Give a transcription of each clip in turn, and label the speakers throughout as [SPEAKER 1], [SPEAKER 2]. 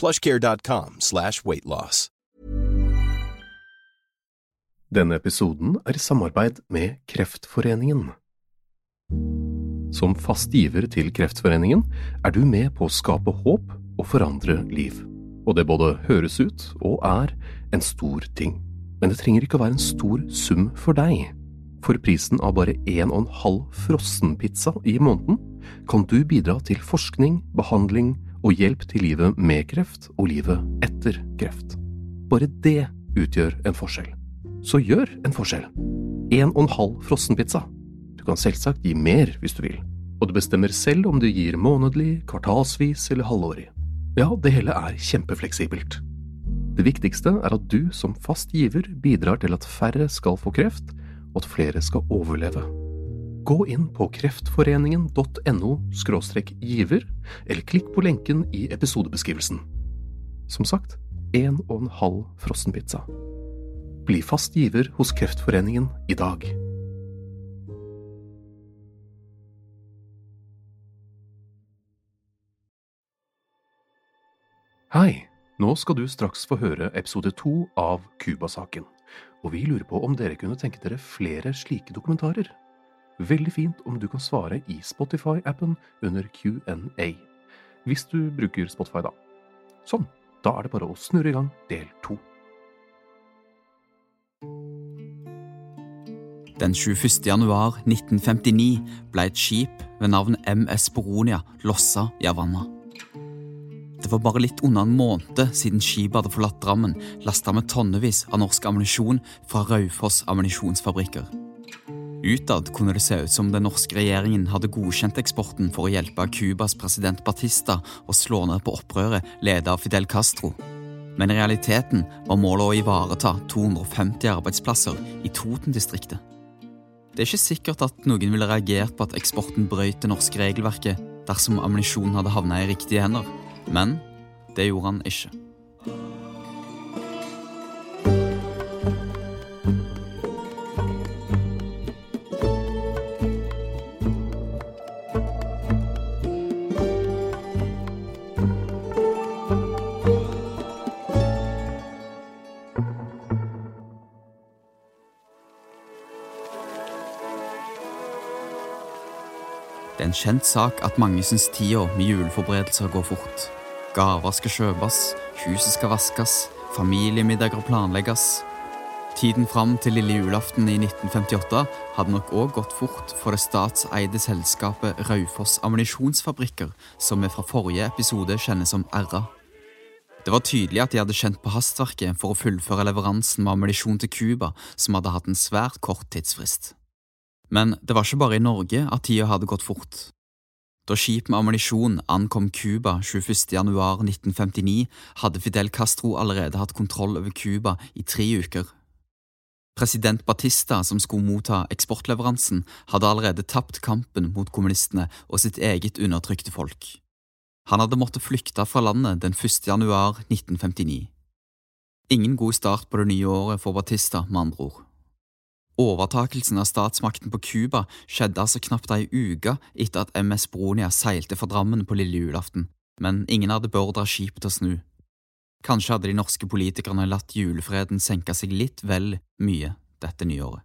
[SPEAKER 1] plushcare.com slash weightloss.
[SPEAKER 2] Denne episoden er i samarbeid med Kreftforeningen. Som fast giver til Kreftforeningen er du med på å skape håp og forandre liv. Og det både høres ut og er en stor ting. Men det trenger ikke å være en stor sum for deg. For prisen av bare en og en halv frossenpizza i måneden kan du bidra til forskning, behandling og hjelp til livet med kreft og livet etter kreft. Bare det utgjør en forskjell. Så gjør en forskjell. En og en halv frossenpizza. Du kan selvsagt gi mer hvis du vil, og du bestemmer selv om du gir månedlig, kvartalsvis eller halvårig. Ja, det hele er kjempefleksibelt. Det viktigste er at du som fast giver bidrar til at færre skal få kreft, og at flere skal overleve. Gå inn på kreftforeningen.no giver, eller klikk på lenken i episodebeskrivelsen. Som sagt, en og en halv frossenpizza. Bli fast giver hos Kreftforeningen i dag. Hei, nå skal du straks få høre episode to av Cuba-saken, og vi lurer på om dere kunne tenke dere flere slike dokumentarer. Veldig fint om du kan svare i Spotify-appen under Q&A, hvis du bruker Spotify, da. Sånn, da er det bare å snurre i gang del to.
[SPEAKER 3] Den 21. januar 1959 ble et skip ved navn MS Boronia lossa i Havanna. Det var bare litt under en måned siden skipet hadde forlatt Drammen, lasta med tonnevis av norsk ammunisjon fra Raufoss ammunisjonsfabrikker. Utad kunne det se ut som den norske regjeringen hadde godkjent eksporten for å hjelpe Cubas president Batista å slå ned på opprøret ledet av Fidel Castro. Men i realiteten var målet å ivareta 250 arbeidsplasser i Toten-distriktet. Det er ikke sikkert at noen ville reagert på at eksporten brøt det norske regelverket dersom ammunisjonen hadde havna i riktige hender, men det gjorde han ikke. En kjent sak at mange syns tida med juleforberedelser går fort. Gaver skal kjøpes, huset skal vaskes, familiemiddager planlegges. Tiden fram til lille julaften i 1958 hadde nok òg gått fort for det statseide selskapet Raufoss Ammunisjonsfabrikker, som vi fra forrige episode kjenner som RA. Det var tydelig at de hadde kjent på hastverket for å fullføre leveransen med ammunisjon til Cuba, som hadde hatt en svært kort tidsfrist. Men det var ikke bare i Norge at tida hadde gått fort. Da skip med ammunisjon ankom Cuba 21. januar 1959, hadde Fidel Castro allerede hatt kontroll over Cuba i tre uker. President Batista, som skulle motta eksportleveransen, hadde allerede tapt kampen mot kommunistene og sitt eget undertrykte folk. Han hadde måttet flykte fra landet den 1. januar 1959. Ingen god start på det nye året for Batista, med andre ord. Overtakelsen av statsmakten på Cuba skjedde altså knapt ei uke etter at MS Bronia seilte fra Drammen på lille julaften, men ingen hadde beordra skipet til å snu. Kanskje hadde de norske politikerne latt julefreden senke seg litt vel mye dette nyåret.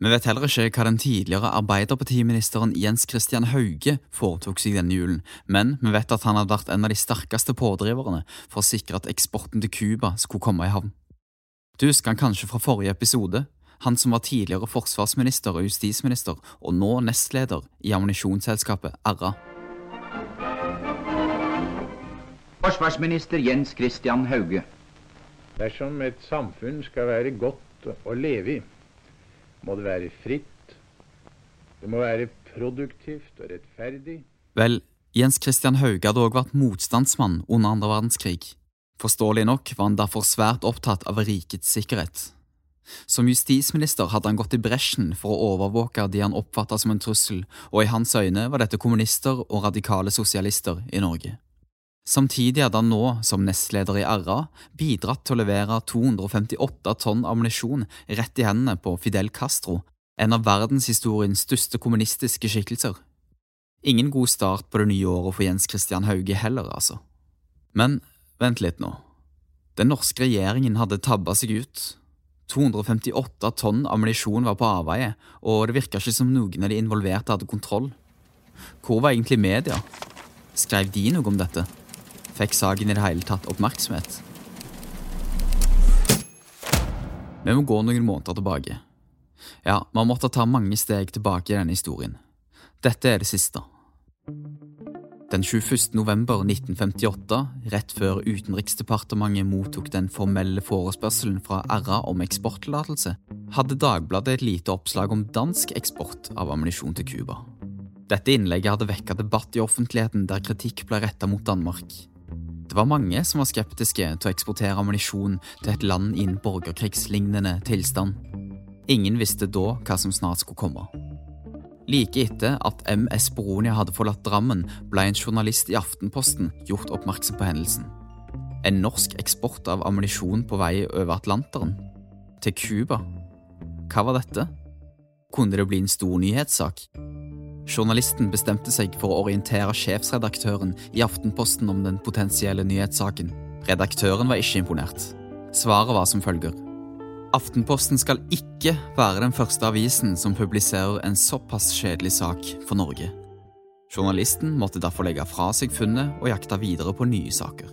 [SPEAKER 3] Vi vet heller ikke hva den tidligere arbeiderpartiministeren Jens Christian Hauge foretok seg denne julen, men vi vet at han hadde vært en av de sterkeste pådriverne for å sikre at eksporten til Cuba skulle komme i havn. Du husker han kanskje fra forrige episode, han som var tidligere forsvarsminister og justisminister, og nå nestleder i ammunisjonsselskapet RA.
[SPEAKER 4] Forsvarsminister Jens Christian Hauge.
[SPEAKER 5] Dersom et samfunn skal være godt å leve i, må det være fritt, det må være produktivt og rettferdig.
[SPEAKER 3] Vel, Jens Christian Hauge hadde også vært motstandsmann under andre verdenskrig. Forståelig nok var han derfor svært opptatt av rikets sikkerhet. Som justisminister hadde han gått i bresjen for å overvåke de han oppfatta som en trussel, og i hans øyne var dette kommunister og radikale sosialister i Norge. Samtidig hadde han nå, som nestleder i RA, bidratt til å levere 258 tonn ammunisjon rett i hendene på Fidel Castro, en av verdenshistoriens største kommunistiske skikkelser. Ingen god start på det nye året for Jens Christian Hauge heller, altså. Men vent litt nå. Den norske regjeringen hadde tabba seg ut. 258 tonn ammunisjon var på avveie, og det virka ikke som noen av de involverte hadde kontroll. Hvor var egentlig media? Skrev de noe om dette? Fikk saken i det hele tatt oppmerksomhet? Vi må gå noen måneder tilbake. Ja, man måtte ta mange steg tilbake i denne historien. Dette er det siste. Den 21. november 1958, rett før Utenriksdepartementet mottok den formelle forespørselen fra RA om eksporttillatelse, hadde Dagbladet et lite oppslag om dansk eksport av ammunisjon til Cuba. Dette innlegget hadde vekka debatt i offentligheten der kritikk ble retta mot Danmark. Det var mange som var skeptiske til å eksportere ammunisjon til et land i en borgerkrigslignende tilstand. Ingen visste da hva som snart skulle komme. Like etter at MS Boronia hadde forlatt Drammen, ble en journalist i Aftenposten gjort oppmerksom på hendelsen. En norsk eksport av ammunisjon på vei over Atlanteren? Til Cuba? Hva var dette? Kunne det bli en stor nyhetssak? Journalisten bestemte seg for å orientere sjefsredaktøren i Aftenposten om den potensielle nyhetssaken. Redaktøren var ikke imponert. Svaret var som følger. Aftenposten skal ikke være den første avisen som publiserer en såpass kjedelig sak for Norge. Journalisten måtte derfor legge fra seg funnet og jakte videre på nye saker.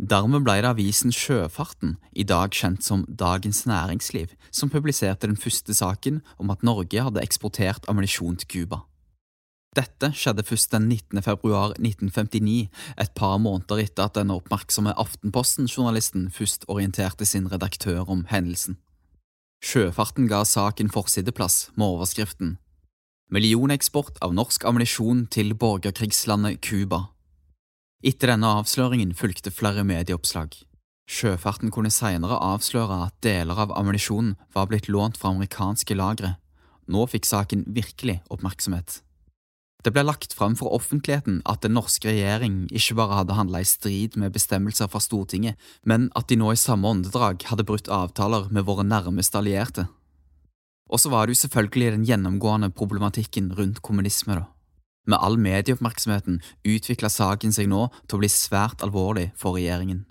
[SPEAKER 3] Dermed ble det avisen Sjøfarten, i dag kjent som Dagens Næringsliv, som publiserte den første saken om at Norge hadde eksportert ammunisjon til Cuba. Dette skjedde først den 19. februar 1959, et par måneder etter at denne oppmerksomme Aftenposten-journalisten først orienterte sin redaktør om hendelsen. Sjøfarten ga saken forsideplass med overskriften Millioneksport av norsk ammunisjon til borgerkrigslandet Cuba. Etter denne avsløringen fulgte flere medieoppslag. Sjøfarten kunne senere avsløre at deler av ammunisjonen var blitt lånt fra amerikanske lagre. Nå fikk saken virkelig oppmerksomhet. Det ble lagt fram for offentligheten at den norske regjering ikke bare hadde handla i strid med bestemmelser fra Stortinget, men at de nå i samme åndedrag hadde brutt avtaler med våre nærmeste allierte. Og så var det jo selvfølgelig den gjennomgående problematikken rundt kommunisme, da. Med all medieoppmerksomheten utvikla saken seg nå til å bli svært alvorlig for regjeringen.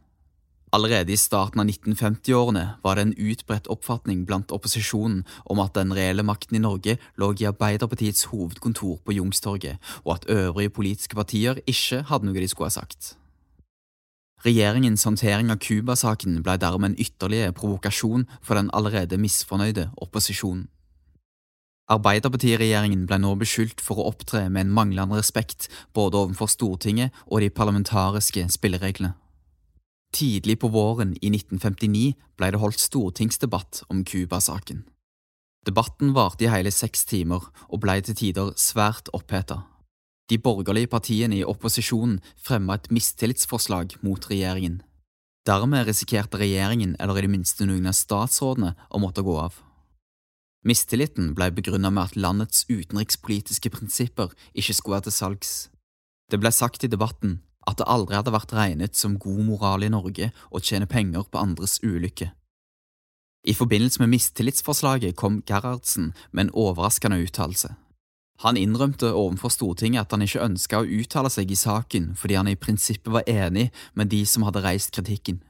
[SPEAKER 3] Allerede i starten av 1950-årene var det en utbredt oppfatning blant opposisjonen om at den reelle makten i Norge lå i Arbeiderpartiets hovedkontor på Jungstorget, og at øvrige politiske partier ikke hadde noe de skulle ha sagt. Regjeringens håndtering av Cuba-saken ble dermed en ytterligere provokasjon for den allerede misfornøyde opposisjonen. Arbeiderpartiregjeringen ble nå beskyldt for å opptre med en manglende respekt både overfor Stortinget og de parlamentariske spillereglene. Tidlig på våren i 1959 ble det holdt stortingsdebatt om Cuba-saken. Debatten varte i hele seks timer og ble til tider svært oppheta. De borgerlige partiene i opposisjonen fremma et mistillitsforslag mot regjeringen. Dermed risikerte regjeringen, eller i det minste noen av statsrådene, å måtte gå av. Mistilliten ble begrunnet med at landets utenrikspolitiske prinsipper ikke skulle være til salgs. Det ble sagt i debatten at det aldri hadde vært regnet som god moral i Norge å tjene penger på andres ulykke. I forbindelse med mistillitsforslaget kom Gerhardsen med en overraskende uttalelse. Han innrømte overfor Stortinget at han ikke ønska å uttale seg i saken fordi han i prinsippet var enig med de som hadde reist kritikken.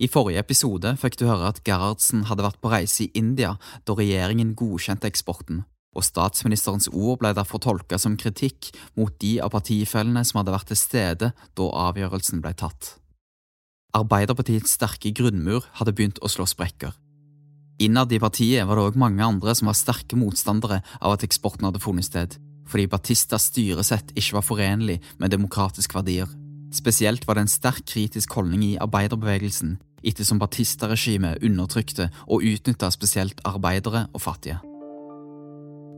[SPEAKER 3] I forrige episode fikk du høre at Gerhardsen hadde vært på reise i India da regjeringen godkjente eksporten, og statsministerens ord ble derfor tolka som kritikk mot de av partifellene som hadde vært til stede da avgjørelsen ble tatt. Arbeiderpartiets sterke grunnmur hadde begynt å slå sprekker. Innad i partiet var det òg mange andre som var sterke motstandere av at eksporten hadde funnet sted, fordi Batistas styresett ikke var forenlig med demokratiske verdier. Spesielt var det en sterk kritisk holdning i arbeiderbevegelsen, ettersom Batista-regimet undertrykte og utnytta spesielt arbeidere og fattige.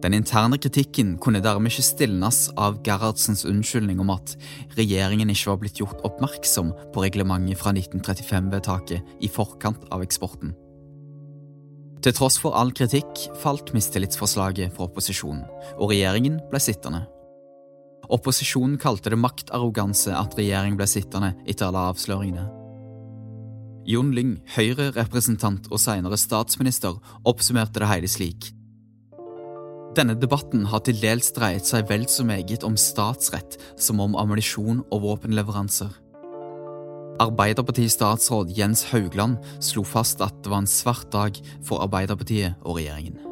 [SPEAKER 3] Den interne kritikken kunne dermed ikke stilnes av Gerhardsens unnskyldning om at regjeringen ikke var blitt gjort oppmerksom på reglementet fra 1935-vedtaket i forkant av eksporten. Til tross for all kritikk falt mistillitsforslaget fra opposisjonen, og regjeringen ble sittende. Opposisjonen kalte det maktarroganse at regjeringen ble sittende etter alle avsløringene. Jon Lyng, Høyre-representant og senere statsminister, oppsummerte det hele slik. Denne debatten har til dels dreiet seg vel så meget om statsrett som om ammunisjon og våpenleveranser. Arbeiderparti-statsråd Jens Haugland slo fast at det var en svart dag for Arbeiderpartiet og regjeringen.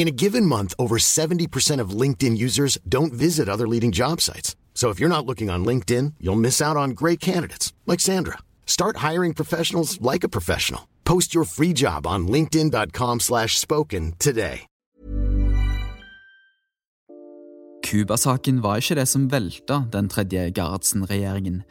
[SPEAKER 6] In a given month, over 70% of LinkedIn users don't visit other leading job sites. So if you're not looking on LinkedIn, you'll miss out on great candidates like Sandra. Start hiring professionals like a professional. Post your free job on linkedin.com/spoken today.
[SPEAKER 3] Cuba-saken var ikke det som velta den tredje Gerhardsen-regjeringen,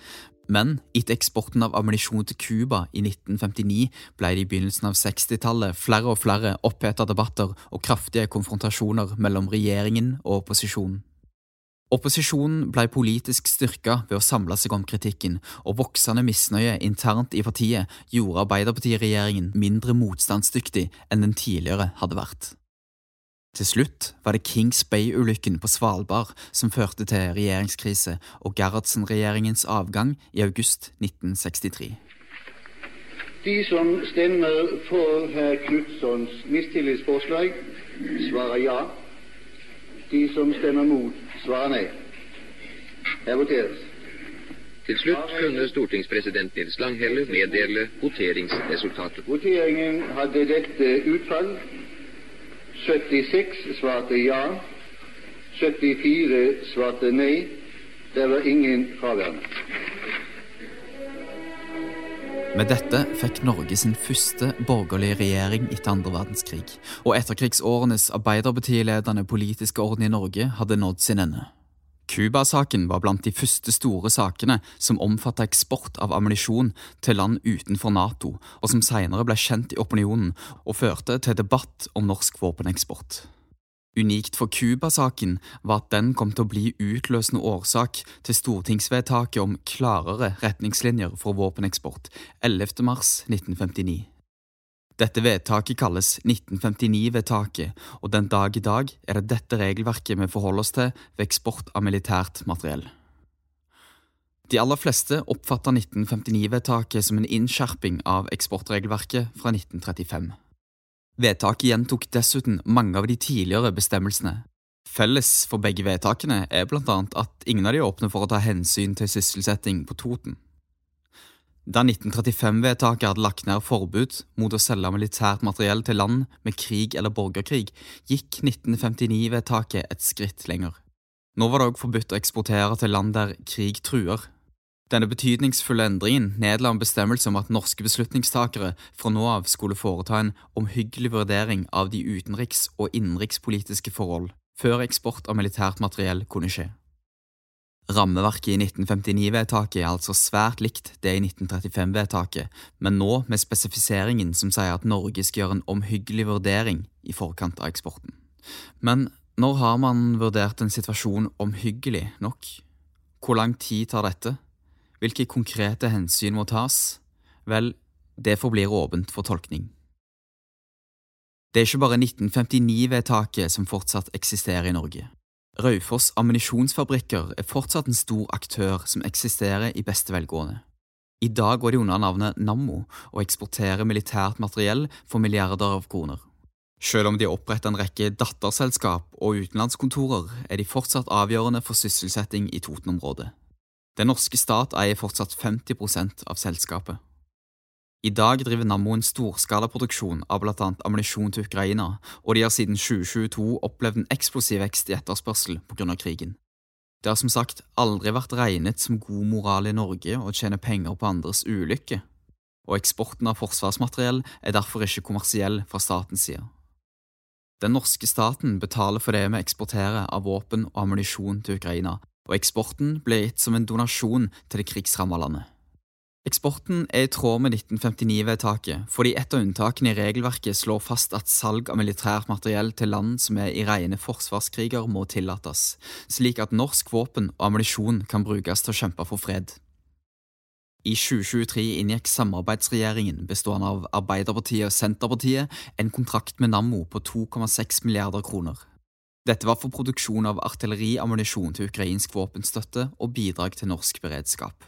[SPEAKER 3] men etter eksporten av ammunisjon til Cuba i 1959 ble det i begynnelsen av 60-tallet flere og flere oppheta debatter og kraftige konfrontasjoner mellom regjeringen og opposisjonen. Opposisjonen ble politisk styrka ved å samle seg om kritikken, og voksende misnøye internt i partiet gjorde Arbeiderpartiregjeringen mindre motstandsdyktig enn den tidligere hadde vært. Til slutt var det Kings Bay-ulykken på Svalbard som førte til regjeringskrise og Gerhardsen-regjeringens avgang i august 1963.
[SPEAKER 7] De som stemmer for herr Knutssons mistillitsforslag, svarer ja. De som stemmer mot, svarer nei. Her voteres.
[SPEAKER 8] Til slutt kunne stortingspresident Nils Langhelle meddele voteringsresultatet.
[SPEAKER 7] Voteringen hadde dette utfall. 76 svarte ja. 74 svarte nei. Det var ingen fraværende.
[SPEAKER 3] Med dette fikk Norge sin første borgerlige regjering etter andre verdenskrig, og etterkrigsårenes arbeiderpartiledende politiske orden i Norge hadde nådd sin ende. Cuba-saken var blant de første store sakene som omfattet eksport av ammunisjon til land utenfor Nato, og som senere ble kjent i opinionen og førte til debatt om norsk våpeneksport. Unikt for Cuba-saken var at den kom til å bli utløsende årsak til stortingsvedtaket om klarere retningslinjer for våpeneksport 11. mars 1959. Dette vedtaket kalles 1959-vedtaket, og den dag i dag er det dette regelverket vi forholder oss til ved eksport av militært materiell. De aller fleste oppfatter 1959-vedtaket som en innskjerping av eksportregelverket fra 1935. Vedtaket gjentok dessuten mange av de tidligere bestemmelsene. Felles for begge vedtakene er blant annet at ingen av de åpner for å ta hensyn til sysselsetting på Toten. Da 1935-vedtaket hadde lagt ned forbud mot å selge militært materiell til land med krig eller borgerkrig, gikk 1959-vedtaket et skritt lenger. Nå var det òg forbudt å eksportere til land der krig truer. Denne betydningsfulle endringen nedla en bestemmelse om at norske beslutningstakere fra nå av skulle foreta en omhyggelig vurdering av de utenriks- og innenrikspolitiske forhold før eksport av militært materiell kunne skje. Rammeverket i 1959-vedtaket er altså svært likt det i 1935-vedtaket, men nå med spesifiseringen som sier at Norge skal gjøre en omhyggelig vurdering i forkant av eksporten. Men når har man vurdert en situasjon omhyggelig nok? Hvor lang tid tar dette? Hvilke konkrete hensyn må tas? Vel, det forblir åpent for tolkning. Det er ikke bare 1959-vedtaket som fortsatt eksisterer i Norge. Raufoss ammunisjonsfabrikker er fortsatt en stor aktør som eksisterer i beste velgående. I dag går de under navnet Nammo og eksporterer militært materiell for milliarder av kroner. Selv om de har opprettet en rekke datterselskap og utenlandskontorer, er de fortsatt avgjørende for sysselsetting i Toten-området. Den norske stat eier fortsatt 50% av selskapet. I dag driver Nammo en storskalaproduksjon av annet ammunisjon til Ukraina, og de har siden 2022 opplevd en eksplosiv vekst i etterspørsel av krigen. Det har som sagt aldri vært regnet som god moral i Norge å tjene penger på andres ulykke, og eksporten av forsvarsmateriell er derfor ikke kommersiell fra statens side. Den norske staten betaler for det vi eksporterer av våpen og ammunisjon til Ukraina, og eksporten ble gitt som en donasjon til det krigsramma landet. Eksporten er i tråd med 1959-vedtaket, fordi et av unntakene i regelverket slår fast at salg av militært materiell til land som er i rene forsvarskriger, må tillates, slik at norsk våpen og ammunisjon kan brukes til å kjempe for fred. I 2023 inngikk samarbeidsregjeringen bestående av Arbeiderpartiet og Senterpartiet en kontrakt med Nammo på 2,6 milliarder kroner. Dette var for produksjon av artilleriammunisjon til ukrainsk våpenstøtte og bidrag til norsk beredskap.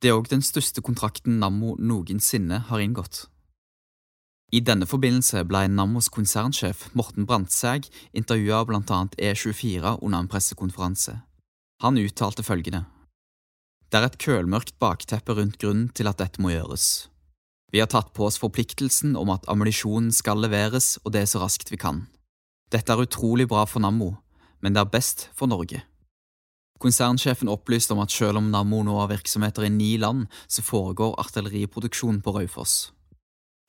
[SPEAKER 3] Det er òg den største kontrakten Nammo noensinne har inngått. I denne forbindelse ble Nammos konsernsjef Morten Brandtzæg intervjua av annet E24 under en pressekonferanse. Han uttalte følgende. Det er et kølmørkt bakteppe rundt grunnen til at dette må gjøres. Vi har tatt på oss forpliktelsen om at ammunisjonen skal leveres, og det så raskt vi kan. Dette er utrolig bra for Nammo, men det er best for Norge. Konsernsjefen opplyste om at selv om Nammo nå har virksomheter i ni land, så foregår artilleriproduksjon på Raufoss.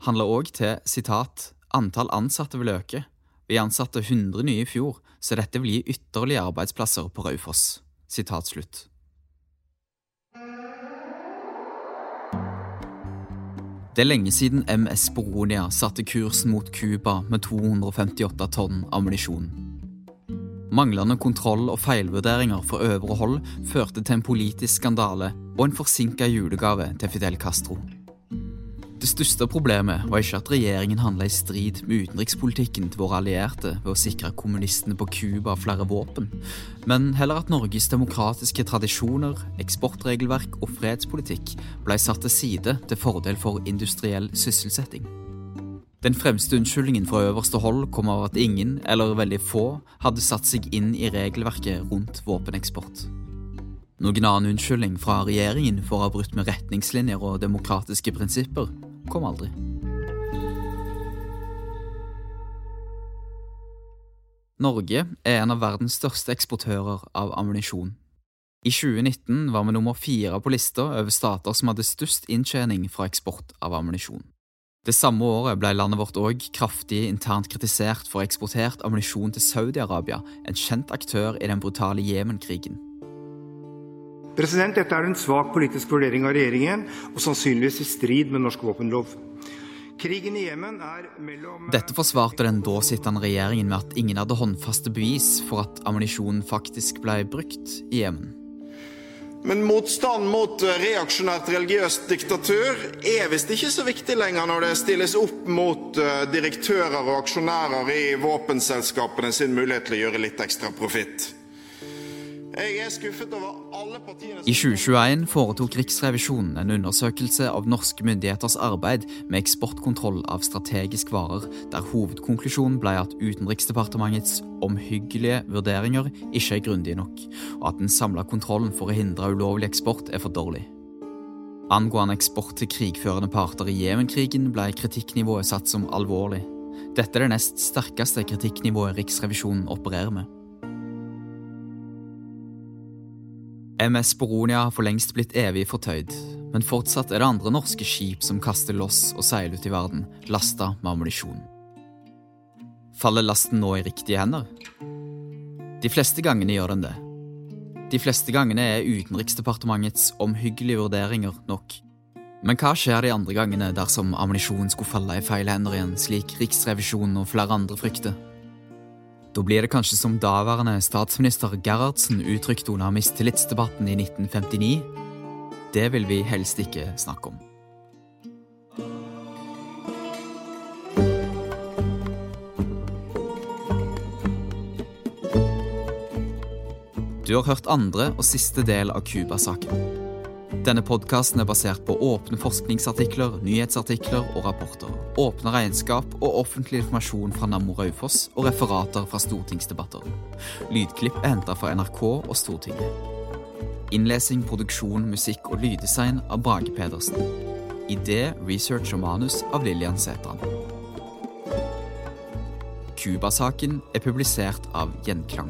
[SPEAKER 3] Han la òg til sitat, antall ansatte vil øke. Vi ansatte 100 nye i fjor, så dette vil gi ytterligere arbeidsplasser på Raufoss. Sitat slutt. Det er lenge siden MS Boronia satte kursen mot Cuba med 258 tonn ammunisjon. Manglende kontroll og feilvurderinger for øvre hold førte til en politisk skandale og en forsinka julegave til Fidel Castro. Det største problemet var ikke at regjeringen handla i strid med utenrikspolitikken til våre allierte ved å sikre kommunistene på Cuba flere våpen, men heller at Norges demokratiske tradisjoner, eksportregelverk og fredspolitikk ble satt til side til fordel for industriell sysselsetting. Den fremste unnskyldningen fra øverste hold kom av at ingen, eller veldig få, hadde satt seg inn i regelverket rundt våpeneksport. Noen annen unnskyldning fra regjeringen for å ha brutt med retningslinjer og demokratiske prinsipper kom aldri. Norge er en av verdens største eksportører av ammunisjon. I 2019 var vi nummer fire på lista over stater som hadde størst inntjening fra eksport av ammunisjon. Det samme året ble landet vårt òg kraftig internt kritisert for å ha eksportert ammunisjon til Saudi-Arabia, en kjent aktør i den brutale Jemen-krigen.
[SPEAKER 9] President, Dette er en svak politisk vurdering av regjeringen og sannsynligvis i strid med norsk våpenlov. Krigen i Jemen er mellom
[SPEAKER 3] Dette forsvarte den da sittende regjeringen med at ingen hadde håndfaste bevis for at ammunisjonen faktisk ble brukt i Jemen.
[SPEAKER 10] Men motstand mot reaksjonært religiøst diktatur er visst ikke så viktig lenger når det stilles opp mot eh, direktører og aksjonærer i våpenselskapene sin mulighet til å gjøre litt ekstra profitt.
[SPEAKER 3] I 2021 foretok Riksrevisjonen en undersøkelse av norske myndigheters arbeid med eksportkontroll av strategisk varer, der hovedkonklusjonen ble at Utenriksdepartementets omhyggelige vurderinger ikke er grundige nok, og at den samla kontrollen for å hindre ulovlig eksport er for dårlig. Angående eksport til krigførende parter i Jemenkrigen ble kritikknivået satt som alvorlig. Dette er det nest sterkeste kritikknivået Riksrevisjonen opererer med. MS Boronia har for lengst blitt evig fortøyd, men fortsatt er det andre norske skip som kaster loss og seiler ut i verden, lasta med ammunisjon. Faller lasten nå i riktige hender? De fleste gangene gjør den det. De fleste gangene er Utenriksdepartementets omhyggelige vurderinger nok. Men hva skjer de andre gangene dersom ammunisjonen skulle falle i feil hender igjen, slik Riksrevisjonen og flere andre frykter? Da blir det kanskje som daværende statsminister Gerhardsen uttrykte under mistillitsdebatten i 1959. Det vil vi helst ikke snakke om. Du har hørt andre og siste del av Cuba-saken. Denne podkasten er basert på åpne forskningsartikler, nyhetsartikler og rapporter, åpne regnskap og offentlig informasjon fra Nammo Raufoss og referater fra stortingsdebatter. Lydklipp er henta fra NRK og Stortinget. Innlesing, produksjon, musikk og lyddesign av Brage Pedersen. Idé, research og manus av Lillian Sætran. Cuba-saken er publisert av Gjenklang.